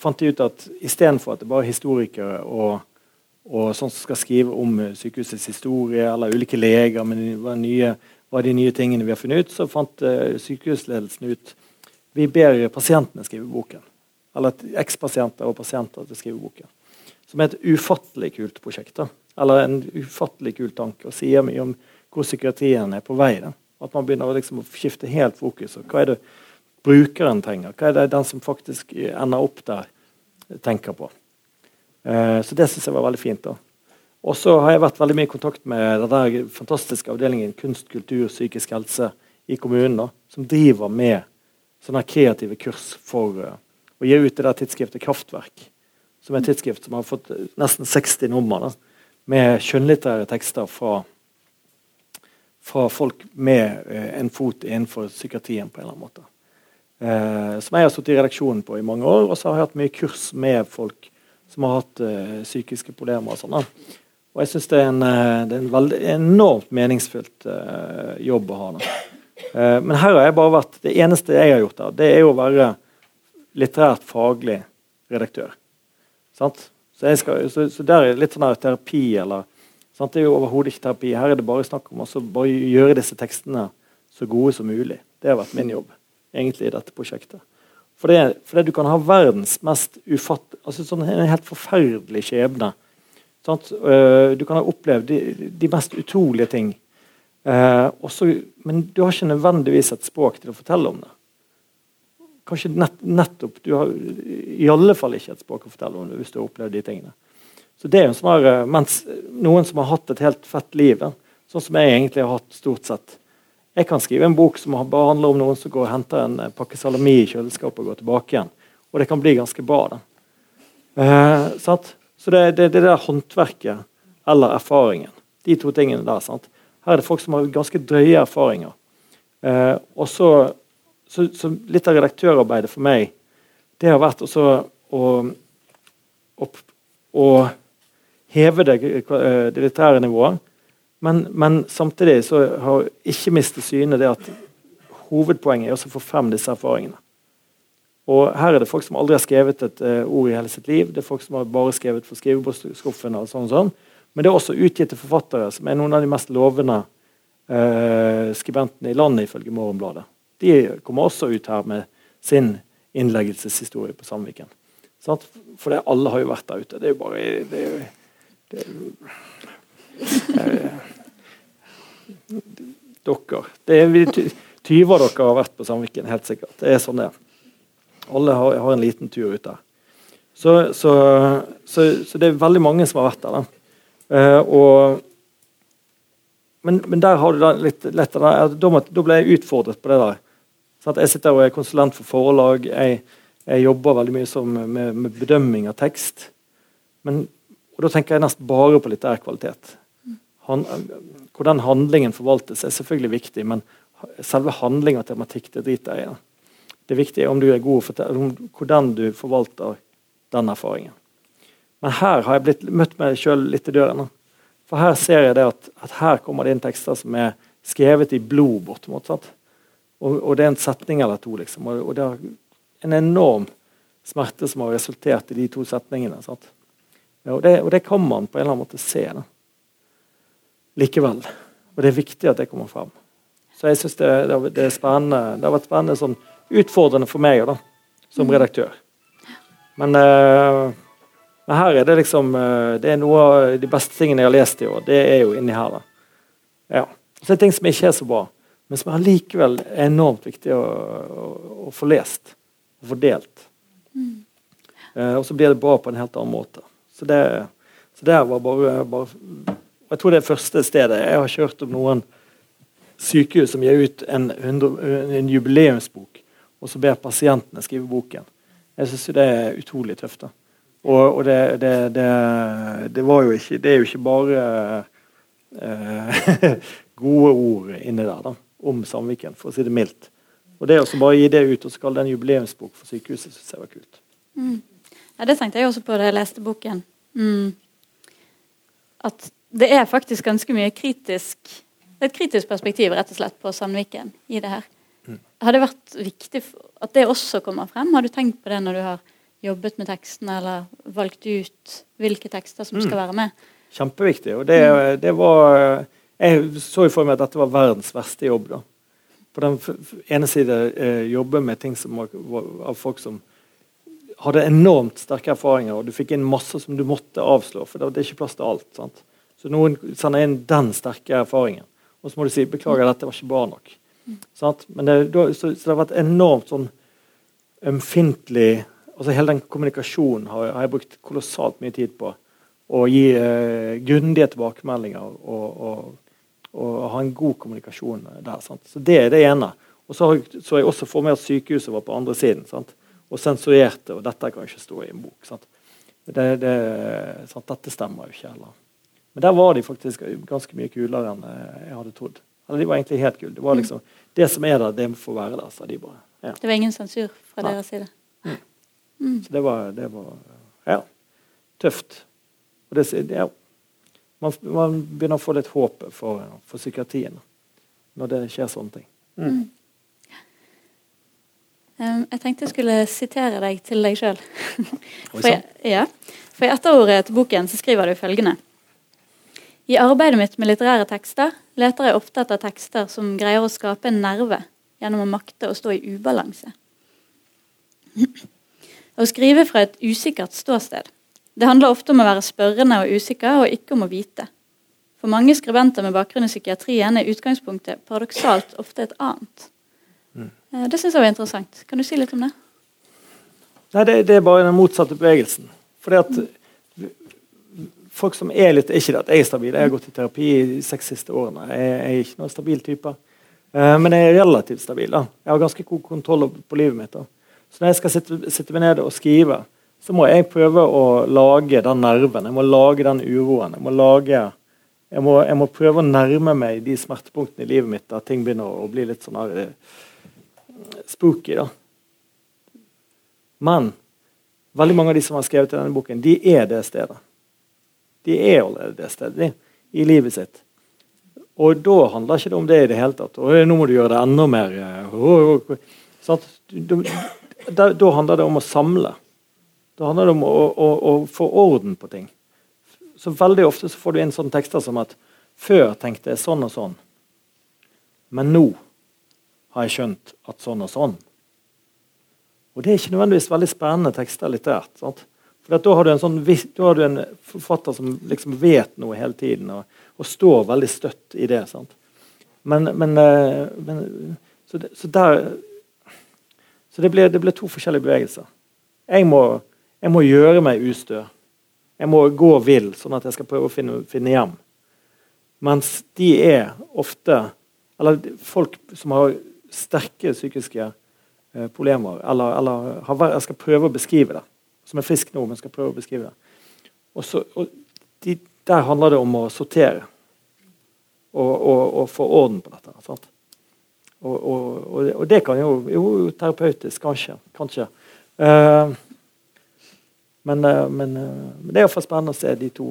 fant de ut at istedenfor at det bare er historikere og, og sånn som skal skrive om sykehusets historie, eller ulike leger men hva, hva de nye tingene vi har funnet ut, så fant sykehusledelsen ut vi ber pasientene skrive boken. Eller ekspasienter og pasienter til å skrive boken. Som er et ufattelig kult prosjekt. Da. Eller en ufattelig kul tanke, og sier mye om hvor psykiatrien er på vei. Da. At man begynner liksom å skifte helt fokus. Og hva er det brukeren trenger? Hva er det den som faktisk ender opp der, tenker på? Eh, så det syns jeg var veldig fint. da. Og så har jeg vært veldig mye i kontakt med den fantastiske avdelingen kunst, kultur, psykisk helse i kommunen, da, som driver med sånne kreative kurs for uh, å gi ut det der tidsskriftet Kraftverk. Som er et tidsskrift som har fått eh, nesten 60 nummer da, med skjønnlitterære tekster fra, fra folk med en fot innenfor psykiatrien på en eller annen måte. Uh, som jeg har sittet i redaksjonen på i mange år, og så har jeg hatt mye kurs med folk som har hatt psykiske problemer. og sånn. Og jeg syns det, er en, eh, det er en veldig enormt meningsfylt jobb å ha. Uh, men her har jeg bare vært Det eneste jeg har gjort her, det er å være litterært faglig redaktør. Sant? Så, skal, så, så der er litt sånn her terapi eller sant? Det er jo overhodet ikke terapi. Her er det bare snakk om å gjøre disse tekstene så gode som mulig. Det har vært min jobb egentlig i dette prosjektet. For det, for det du kan ha verdens mest ufatt... Altså sånn en helt forferdelig skjebne. Sant? Eh, du kan ha opplevd de, de mest utrolige ting. Eh, også, men du har ikke nødvendigvis et språk til å fortelle om det. Kanskje nett, nettopp Du har i alle fall ikke et språk å fortelle om det hvis du har opplevd de tingene. Så det er jo sånn her, mens Noen som har hatt et helt fett liv, sånn som jeg egentlig har hatt stort sett, jeg kan skrive en bok som handler om noen som går og henter en eh, pakke salami i kjøleskapet og går tilbake igjen. Og det kan bli ganske bra. da. Eh, så det, det, det der håndverket eller erfaringen, de to tingene der. sant? Her er det folk som har ganske drøye erfaringer. Eh, og så, så, så, Litt av redaktørarbeidet for meg det har vært også å, å, å heve det, eh, det litterære nivået men, men, samtidig så har ikke mistet syne det at hovedpoenget er å få frem disse erfaringene. Og Her er det folk som aldri har skrevet et uh, ord i hele sitt liv. Det er folk som har bare skrevet for skrivebordsskuffen. Og sånn, sånn. Men det er også utgitte forfattere som er noen av de mest lovende uh, skribentene i landet, ifølge Morgenbladet. De kommer også ut her med sin innleggelseshistorie på Sandviken. Sant? For det, alle har jo vært der ute. Det er jo bare det er jo, det er jo [laughs] dere. Det er vi, Tyve av dere har vært på Sandviken, helt sikkert. Det er sånn det er. Alle har, har en liten tur ut der. Så, så, så, så, det er veldig mange som har vært der. Uh, og, men, men, der har du det litt lettere da, da ble jeg utfordret på det der. Sånn jeg sitter og er konsulent for forlag. Jeg, jeg jobber veldig mye som, med, med, bedømming av tekst. Men, og da tenker jeg nesten bare på litterær kvalitet han, hvordan handlingen forvaltes, er selvfølgelig viktig, men selve handling og tematikk det driter jeg i. Det viktige er om du er god om hvordan du forvalter den erfaringen. Men her har jeg blitt, møtt meg sjøl litt i døren. For her ser jeg det at, at, her kommer det inn tekster som er skrevet i blod, bortimot. Og, og, det er en setning eller to, liksom. Og, og, det er en enorm smerte som har resultert i de to setningene. Og det, og, det, kan man på en eller annen måte se. Da likevel. Og det er viktig at det kommer fram. Så jeg syns det, det, er spennende. Det har vært spennende sånn utfordrende for meg da, som mm. redaktør. Men, uh, men, her er det liksom uh, Det er noe av de beste tingene jeg har lest i år. Det er jo inni her. da. Ja. Så det er ting som ikke er så bra, men som er enormt viktig å, å, å få lest og fordelt. Mm. Uh, og så blir det bra på en helt annen måte. Så det, så det var bare, bare Jeg tror det er første stedet. Jeg har kjørt om noen sykehus som gir ut en, en jubileumsbok, og så ber pasientene skrive boken. Jeg syns det er utrolig tøft. da. Og, og det, det, det, det, var jo ikke Det er jo ikke bare eh, [laughs] gode ord inni der da, om Sandviken, for å si det mildt. Og det å bare gi det ut og så kalle det en jubileumsbok for sykehuset, syns jeg var kult. Mm. Ja, det tenkte jeg også på da jeg leste boken. Mm. At det er faktisk ganske mye kritisk et kritisk perspektiv rett og slett på Sandviken i det her. Mm. Har det vært viktig at det også kommer frem? Har du tenkt på det når du har jobbet med tekstene, eller valgt ut hvilke tekster som skal mm. være med? Kjempeviktig. og det, mm. det var Jeg så for meg at dette var verdens verste jobb. da. På den ene side eh, jobbe med ting som var, var, av folk som hadde enormt sterke erfaringer, og du fikk inn masse som du måtte avslå, for det, det er ikke plass til alt. sant? Så noen sender inn den sterke erfaringen. Og så må du si 'beklager, dette var ikke bra nok'. Mm. Men det, så, så, det har vært enormt sånn ømfintlig altså Hele den kommunikasjonen har, har, jeg brukt kolossalt mye tid på. Å gi eh, grundige tilbakemeldinger og, og, og, ha en god kommunikasjon der. Sant? Så Det er det ene. Og så har så jeg også for meg at sykehuset var på andre siden. Sant? Og sensurerte. Og dette kan ikke stå i en bok. Sant? Det, det, sant? Dette stemmer jo ikke heller. Men der var de faktisk ganske mye kulere enn eh, jeg hadde trodd. Eller de var egentlig helt kule. Det var mm. liksom, det som er der, det får være der, sa de bare. Ja. Det var ingen sensur fra Nei. deres side? Mm. Mm. Så det var, det var, ja, tøft. Og det, ja. man, man, begynner å få litt håp for, for psykiatrien når det skjer sånne ting. Mm. Um, jeg tenkte jeg skulle sitere deg til deg sjøl. for, ja, for i etterordet til boken så skriver du følgende. I arbeidet mitt med litterære tekster leter jeg ofte etter tekster som greier å skape en nerve gjennom å makte å stå i ubalanse. Å skrive fra et usikkert ståsted. Det handler ofte om å være spørrende og usikker, og ikke om å vite. For mange skribenter med bakgrunn i psykiatrien er utgangspunktet paradoksalt ofte et annet. Mm. Eh, det syns jeg var interessant. Kan du si litt om det? Nei, det, det er bare den motsatte bevegelsen. Fordi at folk som er litt Ikke at jeg er stabil, jeg har gått i terapi de seks siste årene. Jeg, er ikke noen stabil type. Uh, men jeg er relativt stabil. da. Jeg har ganske god kontroll på livet mitt. da. Så når jeg skal sitte, sitte meg ned og skrive, så må jeg prøve å lage den nerven. Jeg må lage den uroen. Jeg må, lage, jeg må, jeg må prøve å nærme meg de smertepunktene i livet mitt der ting begynner å bli litt sånn her uh, spooky. da. Men veldig mange av de som har skrevet i denne boken, de er det stedet. De er allerede det stedet i livet sitt. Og da handler ikke det om det i det hele tatt. Og nå må du gjøre det enda mer. Sånn da, da, handler det om å samle. Da handler det om å, å, å, få orden på ting. Så Veldig ofte så får du inn sånne tekster som at før tenkte jeg sånn og sånn, men nå har jeg skjønt at sånn og sånn. Og det er ikke nødvendigvis veldig spennende tekster litterært. sant? For Da har, sånn, da har, du en forfatter som liksom vet noe hele tiden, og, og står veldig støtt i det. Men, men, eh, men, så, det, så, der, så det, ble, det ble, to forskjellige bevegelser. Jeg må, jeg må gjøre meg ustø. Jeg må gå vill, sånn at jeg skal prøve å finne, finne hjem. Mens de er ofte Eller folk som har sterke psykiske eh, problemer, eller, eller har, jeg skal prøve å beskrive det som er frisk nå, men skal prøve å beskrive det. Og, så, og de, Der handler det om å sortere og, og, og få orden på dette. Sant? Og, det kan jo Jo, terapeutisk, kanskje. kanskje. Uh, men, uh, men, uh, men, det er iallfall spennende å se de to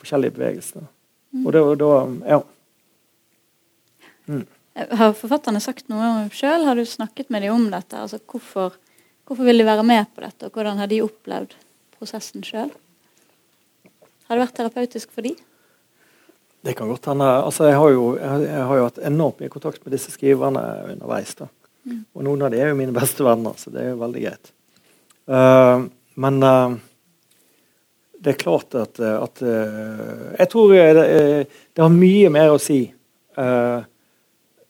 forskjellige bevegelsene. Mm. Og da, Ja. Mm. Har forfatterne sagt noe sjøl? Har du snakket med dem om dette? Altså hvorfor Hvorfor vil de være med på dette, og hvordan har de opplevd prosessen sjøl? Har det vært terapeutisk for de? Det kan godt hende. Altså, jeg, har jo, jeg, har jo hatt enormt mye kontakt med disse skriverne underveis. da. Mm. Og noen av de er jo mine beste venner, så det er jo veldig greit. Uh, men uh, det er klart at, at uh, Jeg tror det, det, har mye mer å si,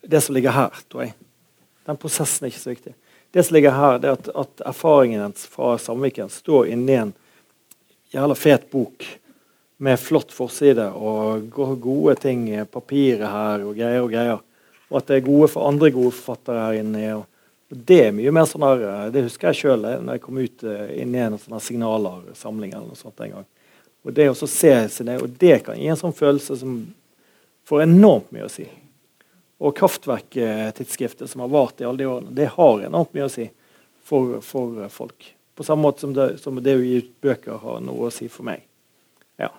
det som ligger her, tror jeg. Den prosessen er ikke så viktig. Det som ligger her, er at, at erfaringen hans fra Samviken står inni en jævla fet bok med flott forside og gode ting i papiret her og greier og greier. Og at det er gode for andre gode forfattere her inne. Og, det er mye mer sånn her, det husker jeg sjøl når jeg kom ut uh, inn i en sånn signaler-samling eller noe sånt en gang. Og det å se sine, og det kan gi en sånn følelse som får enormt mye å si. Og Kraftverk-tidsskriftet, som har vart i alle de årene, det har enormt mye å si for, for folk. På samme måte som det, som det, å gi ut bøker har noe å si for meg. Ja.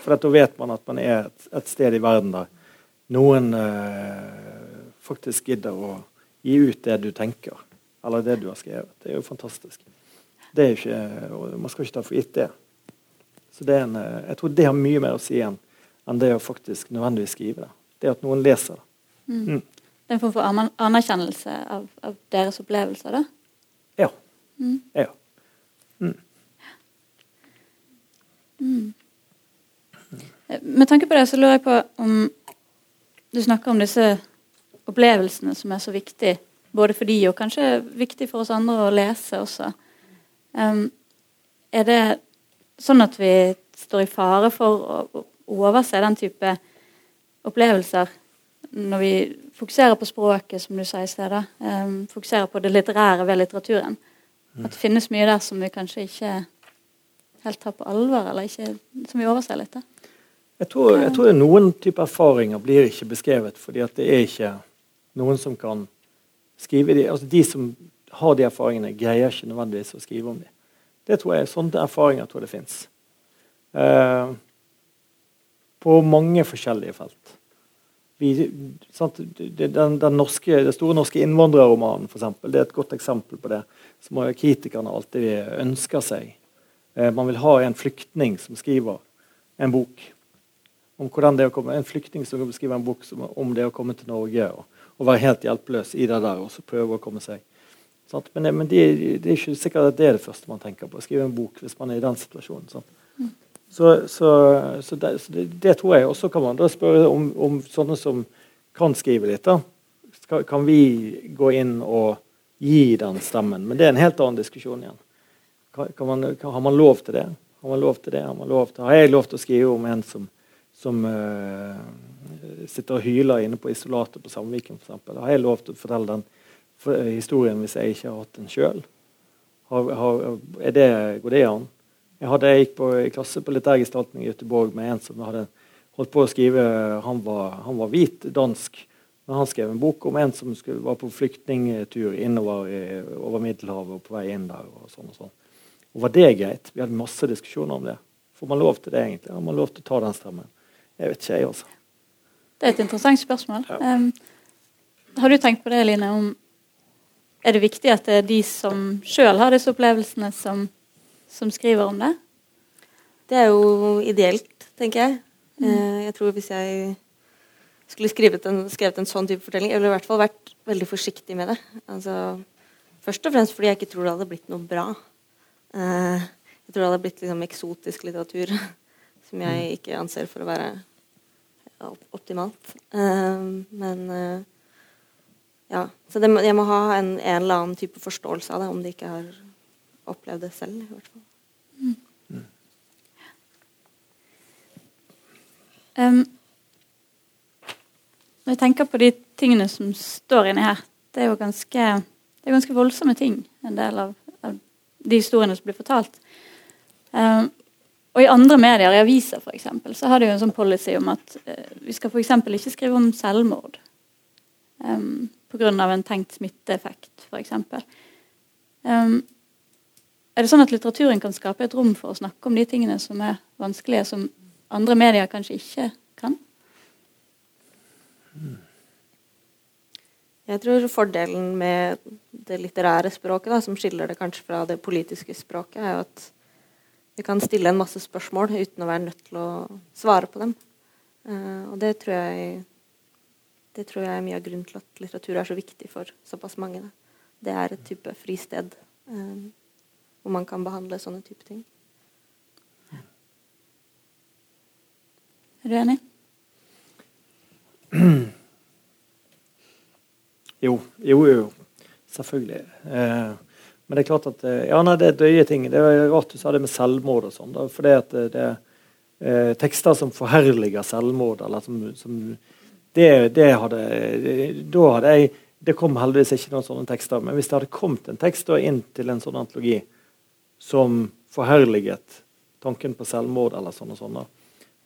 For da vet man at man er et, et sted i verden der noen eh, faktisk gidder å gi ut det du tenker, eller det du har skrevet. Det er jo fantastisk. Det er ikke, man skal ikke ta for gitt det. Så det en, eh, jeg tror det har mye mer å si enn, enn det å faktisk nødvendigvis skrive det. Det at noen leser det. Mm. mm. Det er en form for anerkjennelse av, av deres opplevelser, da? Ja. Mm. ja. Mm. mm. Med tanke på det så lurer jeg på om du snakker om disse opplevelsene som er så viktige både for de og kanskje viktig for oss andre å lese også. Um, er det sånn at vi står i fare for å overse den type opplevelser når vi fokuserer på språket, som du sa i sted, um, fokuserer på det litterære ved litteraturen, mm. at det finnes mye der som vi kanskje ikke helt tar på alvor, eller ikke, som vi overser litt? da. Jeg tror, jeg tror noen type erfaringer blir ikke beskrevet, fordi at det er ikke noen som kan skrive de, altså de som har de erfaringene, greier ikke nødvendigvis å skrive om dem. Det tror jeg, Sånne erfaringer tror jeg det fins. Uh, på mange forskjellige felt. Vi, den, den, norske, den, store norske innvandrerromanen for eksempel, det er et godt eksempel på det. Som kritikerne alltid ønsker seg. Eh, man vil ha en flyktning som skriver en bok om hvordan det å komme, en flyktning som skriver en bok som, om det å komme til Norge og, og være helt hjelpeløs i det der og så prøve å komme seg. Sant? Men, men det, de er ikke sikkert at det er det første man tenker på. Å skrive en bok hvis man er i den situasjonen. Sant? Så, så, så, det, så det, det, tror jeg. Og så kan man da spørre om, om, sånne som kan skrive litt. da. Skal, kan vi gå inn og gi den stemmen? Men det er en helt annen diskusjon igjen. Kan, kan man, har man lov til det? Har man lov til det? Har, man lov til, har jeg lov til å skrive om en som, som uh, sitter og hyler inne på isolatet på Samviken f.eks.? Har jeg lov til å fortelle den for, uh, historien hvis jeg ikke har hatt den sjøl? Går det an? Jeg, hadde, jeg gikk på, i klasse på litteragestaltning i Göteborg med en som hadde holdt på å skrive Han var, han var hvit, dansk. Men han skrev en bok om en som skulle, var på flyktningtur innover i, over Middelhavet og på vei inn der. og sånn og sånn. Og Var det greit? Vi hadde masse diskusjoner om det. Får man lov til det, egentlig? Har man lov til å ta den stemmen? Jeg vet ikke, jeg, altså. Det er et interessant spørsmål. Ja. Um, har du tenkt på det, Line? om Er det viktig at det er de som sjøl har disse opplevelsene, som som skriver om det? Det er jo ideelt, tenker jeg. Mm. Eh, jeg tror hvis jeg skulle skrevet en, skrevet en, sånn type fortelling, jeg ville i hvert fall vært veldig forsiktig med det. Altså, først og fremst fordi jeg ikke tror det hadde blitt noe bra. Eh, jeg tror det hadde blitt liksom eksotisk litteratur [laughs] som jeg mm. ikke anser for å være optimalt. Eh, men ja, så det, jeg må ha en, en, eller annen type forståelse av det, om det ikke har opplevd det selv, i hvert fall. Mm. Um, når jeg tenker på de tingene som står inni her, det er jo ganske, det er ganske voldsomme ting, en del av, av, de historiene som blir fortalt. Um, og i andre medier, i aviser f.eks., så har de jo en sånn policy om at uh, vi skal f.eks. ikke skrive om selvmord um, pga. en tenkt smitteeffekt, f.eks. Um, er det sånn at litteraturen kan skape et rom for å snakke om de tingene som er vanskelige, som andre medier kanskje ikke kan? Jeg tror fordelen med det litterære språket, da, som skiller det kanskje fra det politiske språket, er jo at vi kan stille en masse spørsmål uten å være nødt til å svare på dem. Uh, og det tror, jeg, det tror jeg er mye av grunnen til at litteratur er så viktig for såpass mange. Det er et type fristed. Uh, hvor man kan behandle sånne type ting. Er du enig? [clears throat] Jo, jo, jo. Selvfølgelig. Eh, men det er klart at eh, Ja, nei, det er døye ting. Det er rart du sa det med selvmord og sånn. For det, at det er eh, tekster som forherliger selvmord, eller som, som det, det, hadde Da hadde jeg Det kom heldigvis ikke noen sånne tekster. Men hvis det hadde kommet en tekst inn til en sånn antologi, som forherliget tanken på selvmord eller sånn og sånn,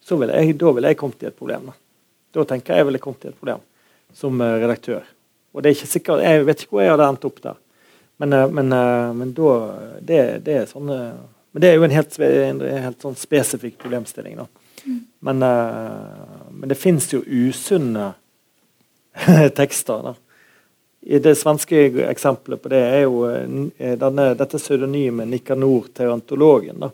så vil jeg, da ville jeg kommet i et problem. Da. da tenker jeg jeg ville kommet i et problem som uh, redaktør. Og det er ikke sikkert, Jeg vet ikke hvor jeg hadde endt opp der. Men, uh, men, uh, men da det, det, er sånne Men det er jo en helt, en helt sånn spesifikk problemstilling. da. Mm. Men, men, det fins jo usunne [laughs] tekster. da det svenske eksempelet på det er jo eh, denne, dette pseudonymet Nikanor Terantologen, da,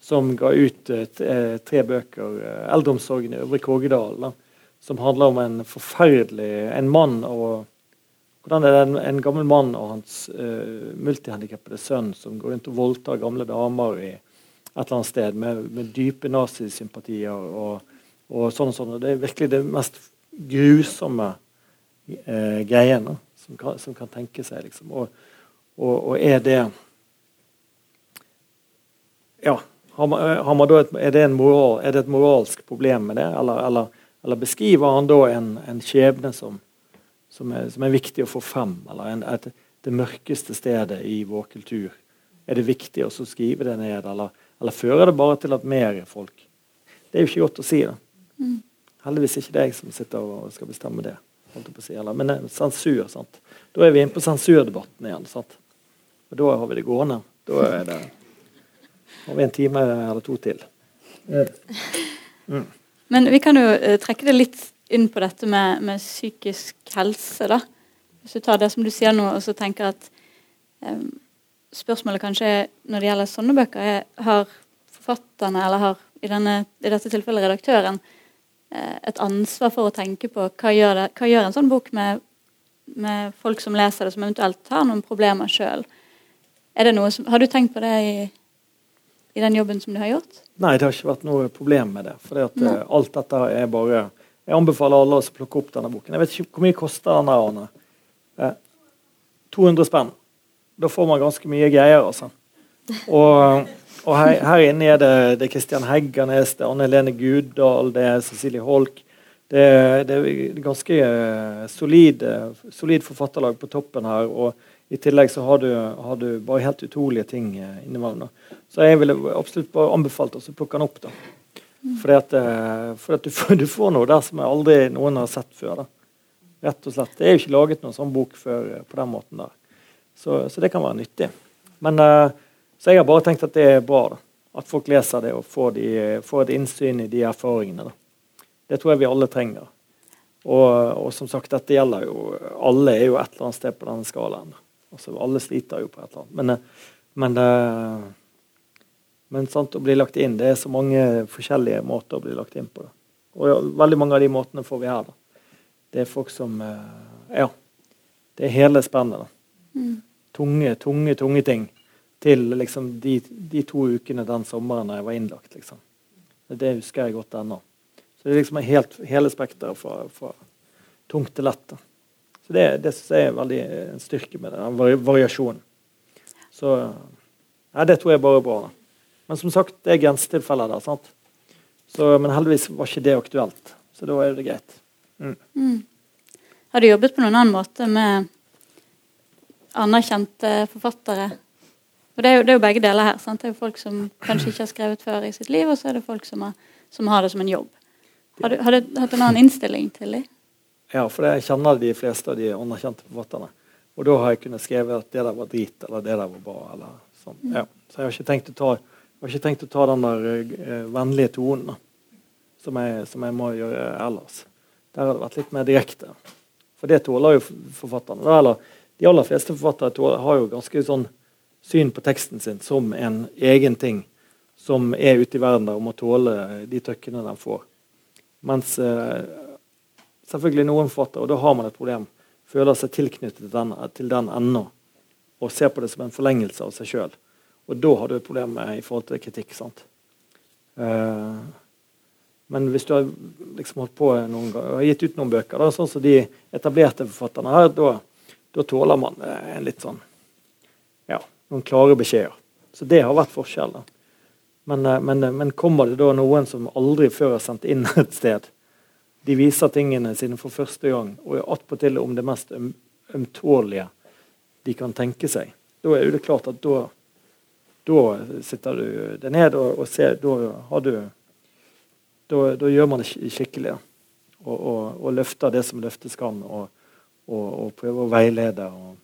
som ga ut eh, tre bøker, eh, 'Eldreomsorgen i Øvre Kågedal', som handler om en forferdelig en mann og hvordan er det en, en gammel mann og hans uh, multihandikappede sønn som går rundt og voldtar gamle damer i et eller annet sted med, med dype nazisympatier og, og sånn og sånn. Og det er virkelig det mest grusomme uh, greiene som kan, som kan tenke seg. Liksom. Og, og, og, er det Ja, har man, har man et, er, det moral, er, det et moralsk problem med det? Eller, eller, eller beskriver han da en, en skjebne som, som, er, som, er, viktig å få frem? Eller en, et, det mørkeste stedet i vår kultur? Er det viktig å skrive det ned, eller, eller fører det bare til at mer folk Det er jo ikke godt å si. da. Mm. Heldigvis ikke det jeg som sitter og skal bestemme det si, eller, men eh, sensur. Sant? Da er vi inne på sensurdebatten igjen. Sant? Og da har vi det gående. Da det, har vi en time eller to til. Mm. Men vi kan jo uh, trekke det litt inn på dette med, med, psykisk helse. da. Hvis du tar det som du sier nå, og så tenker at um, spørsmålet kanskje når det gjelder sånne bøker, er, har forfatterne, eller har i, denne, i dette tilfellet redaktøren, et ansvar for å tenke på hva gjør, det, hva gjør en sånn bok med, med, folk som leser det, som eventuelt har noen problemer sjøl? Har du tenkt på det i i den jobben som du har gjort? Nei, det har ikke vært noe problem med det. For uh, alt dette er bare Jeg anbefaler alle å plukke opp denne boken. Jeg vet ikke hvor mye koster den der, Arne. Eh, 200 spenn. Da får man ganske mye greier, altså. Og, og her, her, inne er det, det Kristian Heggernes, det er Anne Helene Guddal, det er Cecilie Holk. Det, det er ganske uh, solid, solid forfatterlag på toppen her. og i tillegg så har du, har du bare helt utrolige ting eh, innimellom. Så jeg ville absolutt bare anbefalt å plukke den opp. da. Fordi at, eh, fordi at du, får, du, får, noe der som jeg aldri noen har sett før. da. Rett og slett. Det er jo ikke laget noen sånn bok før eh, på den måten der. Så, så det kan være nyttig. Men, så jeg har bare tenkt at det er bra. da. At folk leser det og får, de, får et innsyn i de erfaringene. da. Det tror jeg vi alle trenger. Og, og, som sagt, dette gjelder jo Alle er jo et eller annet sted på denne skalaen. Altså, alle sliter jo på et eller annet. Men, eh, men, eh, men sant, å bli lagt inn Det er så mange forskjellige måter å bli lagt inn på. Da. Og veldig mange av de måtene får vi her. Da. Det er folk som eh, Ja. Det er hele spennet. Mm. Tunge, tunge, tunge ting. Til liksom de, de, to ukene den sommeren jeg var innlagt. Liksom. Det husker jeg godt ennå. Så det er liksom helt, hele spekteret fra, fra tungt til lett. Så Det, det synes jeg er veldig en styrke med den variasjonen. Så ja, Det tror jeg bare er bra. Men som sagt, det er grensetilfeller der. sant? Så, men heldigvis var ikke det aktuelt. Så da er det greit. Mm. Mm. Har du jobbet på noen annen måte med anerkjente forfattere? For det er, jo, det er jo begge deler her. sant? Det er jo folk som kanskje ikke har skrevet før i sitt liv, og så er det folk som har, som har det som en jobb. Har du, har du hatt en annen innstilling til dem? Ja, for jeg kjenner de fleste av de anerkjente forfatterne. Og da har jeg kunnet skrive at det der var drit, eller det der var bra. eller sånn. Mm. Ja. Så jeg har ikke tenkt å ta, tenkt å ta den der uh, vennlige tonen som jeg, som jeg, må gjøre ellers. Der har det vært litt mer direkte. For det tåler jo forfatterne. Eller de aller fleste forfattere tåler, har jo ganske sånn syn på teksten sin som en egen ting som er ute i verden der og må tåle de tøkkene den får. Mens uh, selvfølgelig noen forfattere, og da har man et problem, føler seg tilknyttet til den, til den ennå og ser på det som en forlengelse av seg sjøl. Og da har du et problem med, i forhold til kritikk. sant? Uh, men hvis du har liksom holdt på noen ganger, har gitt ut noen bøker, da, sånn som de etablerte forfatterne her, da, da tåler man en litt sånn noen klare beskjeder. Så det har vært forskjellen. Men, eh, men, men, kommer det da noen som aldri før har sendt inn [laughs] et sted, de viser tingene sine for første gang, og attpåtil om det mest ømtålige de kan tenke seg. Da er det klart at da, da sitter du deg ned og, og ser Da har du da, da, gjør man det skikkelig. Og, og, og, løfter det som løftes kan, og, og, prøver å veilede og,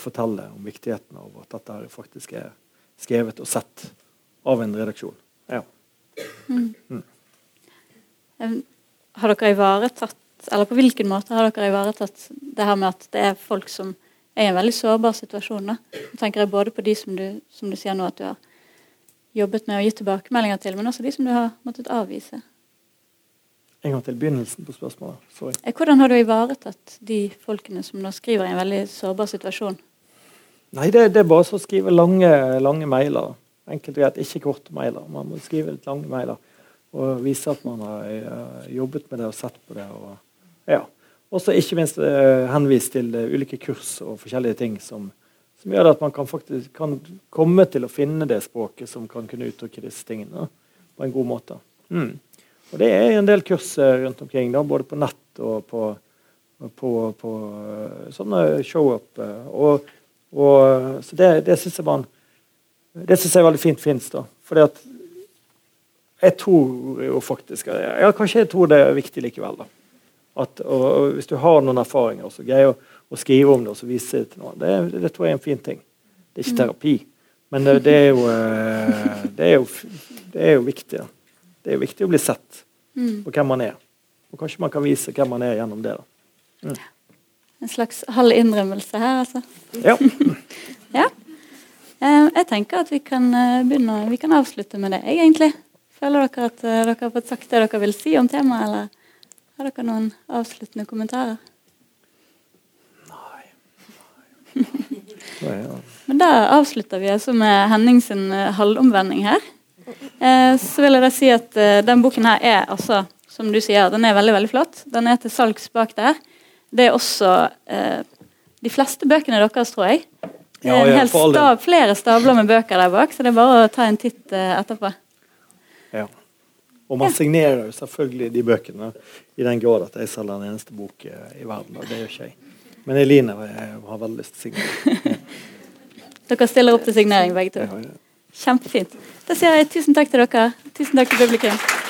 fortelle om viktigheten av at dette faktisk er skrevet og sett av en redaksjon. Ja. Mm. Mm. Har dere ivaretatt, eller på hvilken måte har dere ivaretatt det her med at det er folk som er i en veldig sårbar situasjon? da? Nå tenker jeg både på de som du, som du sier nå at du har jobbet med å gi tilbakemeldinger til, men også de som du har måttet avvise. En gang til begynnelsen på spørsmålet. Sorry. Eh, hvordan har du ivaretatt de folkene som nå skriver i en veldig sårbar situasjon? Nei, det, det er bare å skrive lange, lange mailer. Enkelt og greit, ikke korte mailer. Man må skrive litt lange mailer og vise at man har uh, jobbet med det og sett på det. Og, ja. Også ikke minst uh, henvist til uh, ulike kurs og forskjellige ting som, som gjør at man kan, faktisk, kan komme til å finne det språket som kan kunne uttrykke disse tingene på en god måte. Mm. Og Det er en del kurs rundt omkring, da, både på nett og på, på, på sånne show-up. Og, og, så det, det syns jeg, jeg er veldig fint fins. Fordi at jeg tror jo faktisk ja, Kanskje jeg tror det er viktig likevel. da. At, og, og Hvis du har noen erfaringer, så greier å, å skrive om det og vise det til noen. Det, det, tror jeg er en fin ting. Det er ikke mm. terapi, men det, det, er, jo, eh, det er, jo, det er jo viktig. Da. Det er jo viktig å bli sett Mm. og hvem man er. Og kanskje man kan vise hvem man er gjennom det. da. En slags halv innrømmelse her, altså. Ja. [laughs] Ja. Jeg tenker at vi kan eh, begynne Vi kan avslutte med det, jeg, egentlig. Føler dere at eh, dere har fått sagt det dere vil si om temaet, eller har dere noen avsluttende kommentarer? Nei. [laughs] Nei. Men da avslutter vi altså med Henning sin eh, halvomvending her. Eh, så vil jeg da si at eh, den boken her er altså, som du sier, den er veldig veldig flott. Den er til salgs bak der. Det er også eh, de fleste bøkene deres, tror jeg. Det er en hel stab, flere stabler med bøker der bak, så det er bare å ta en titt etterpå. Ja. Og man signerer jo selvfølgelig de bøkene i den grad at jeg selger den eneste bok i verden. Og det gjør ikke jeg. Men Eline har veldig lyst til å signere. [laughs] Dere stiller opp til signering, begge to. Kjempefint. Da sier jeg tusen takk til dere. Tusen takk til publikum.